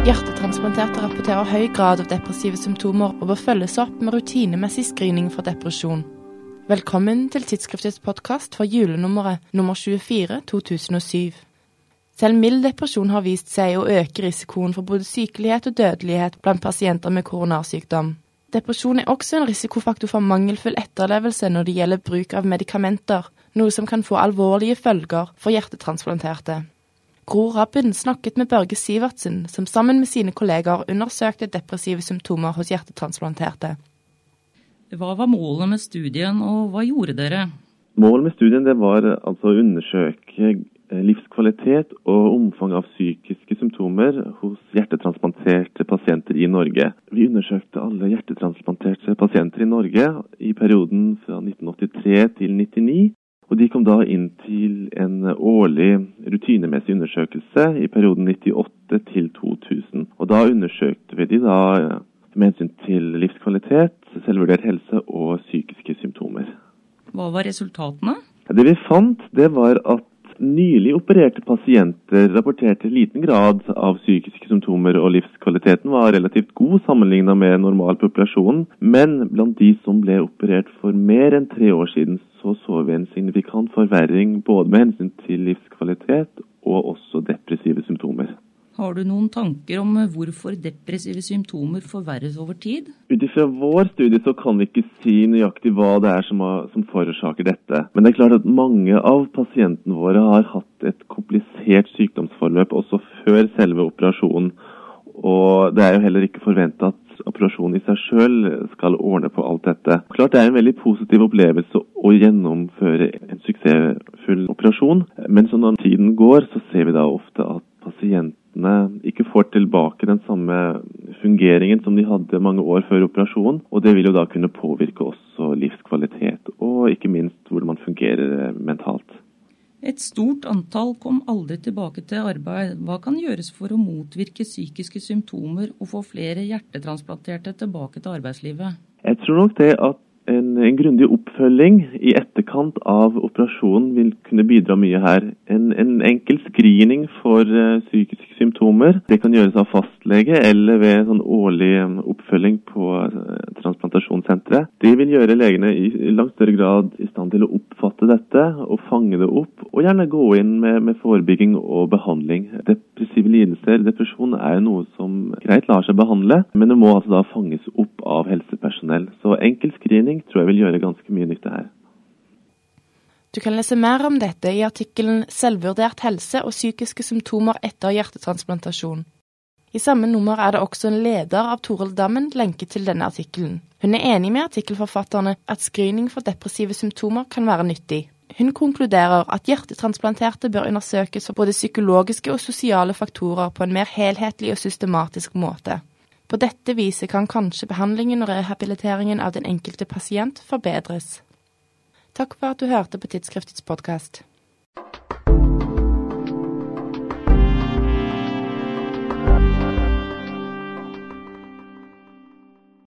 Hjertetransplanterte rapporterer høy grad av depressive symptomer og bør følges opp med rutinemessig screening for depresjon. Velkommen til tidsskriftets podkast for julenummeret nummer 24 2007. Selv mild depresjon har vist seg å øke risikoen for både sykelighet og dødelighet blant pasienter med koronarsykdom. Depresjon er også en risikofaktor for mangelfull etterlevelse når det gjelder bruk av medikamenter, noe som kan få alvorlige følger for hjertetransplanterte. Gro Rabben snakket med Børge Sivertsen, som sammen med sine kolleger undersøkte depressive symptomer hos hjertetransplanterte. Hva var målet med studien, og hva gjorde dere? Målet med studien var altså å undersøke eh, livskvalitet og omfang av psykiske symptomer hos hjertetransplanterte pasienter i Norge. Vi undersøkte alle hjertetransplanterte pasienter i Norge i perioden fra 1983 til 1999. Og De kom da inn til en årlig rutinemessig undersøkelse i perioden 98 til 2000. Og Da undersøkte vi de da med hensyn til livskvalitet, selvvurdert helse og psykiske symptomer. Hva var resultatene? Det vi fant, det var at nylig opererte pasienter rapporterte liten grad av psykiske symptomer, og livskvaliteten var relativt god sammenlignet med normal populasjon. Men blant de som ble operert for mer enn tre år siden, så så vi en signifikant forverring både med hensyn til livskvalitet og også depressive symptomer. Har du noen tanker om hvorfor depressive symptomer forverres over tid? Ut ifra vår studie så kan vi ikke si nøyaktig hva det er som, har, som, forårsaker dette. Men det er klart at mange av pasientene våre har hatt et komplisert sykdomsforløp også før selve operasjonen. Og det er jo heller ikke forventa at operasjonen i seg sjøl skal ordne på alt dette. Klart Det er en veldig positiv opplevelse å gjennomføre en suksessfull operasjon, men så når tiden går, så ser vi da ofte at pasientene ikke får tilbake den samme fungeringen som de hadde mange år før operasjonen. Og det vil jo da kunne påvirke også livskvalitet, og ikke minst hvordan man fungerer mentalt. Et stort antall kom aldri tilbake til arbeid. Hva kan gjøres for å motvirke psykiske symptomer og få flere hjertetransplanterte tilbake til arbeidslivet? Jeg tror nok det at en, en grundig oppfølging i etterkant av operasjonen vil kunne bidra mye her. En, en enkel screening for uh, psykiske symptomer. Det kan gjøres av fastlege eller ved sånn årlig um, oppfølging på uh, transplantasjonssenteret. Det vil gjøre legene i, i, langt større grad i stand til å oppfatte dette og fange det opp, og gjerne gå inn med, med forebygging og behandling. Depressive lidelser, depresjon, er noe som greit lar seg behandle, men det må altså da fanges opp av helsepersonell. Så enkel screening tror jeg vil gjøre ganske mye nytte her. Du kan lese mer om dette i artikkelen 'Selvvurdert helse og psykiske symptomer etter hjertetransplantasjon'. I samme nummer er det også en leder av Toril Dammen lenket til denne artikkelen. Hun er enig med artikkelforfatterne at screening for depressive symptomer kan være nyttig. Hun konkluderer at hjertetransplanterte bør undersøkes for både psykologiske og sosiale faktorer på en mer helhetlig og systematisk måte. På dette viset kan kanskje behandlingen og rehabiliteringen av den enkelte pasient forbedres. Takk for at du hørte på Tidsskriftets podkast.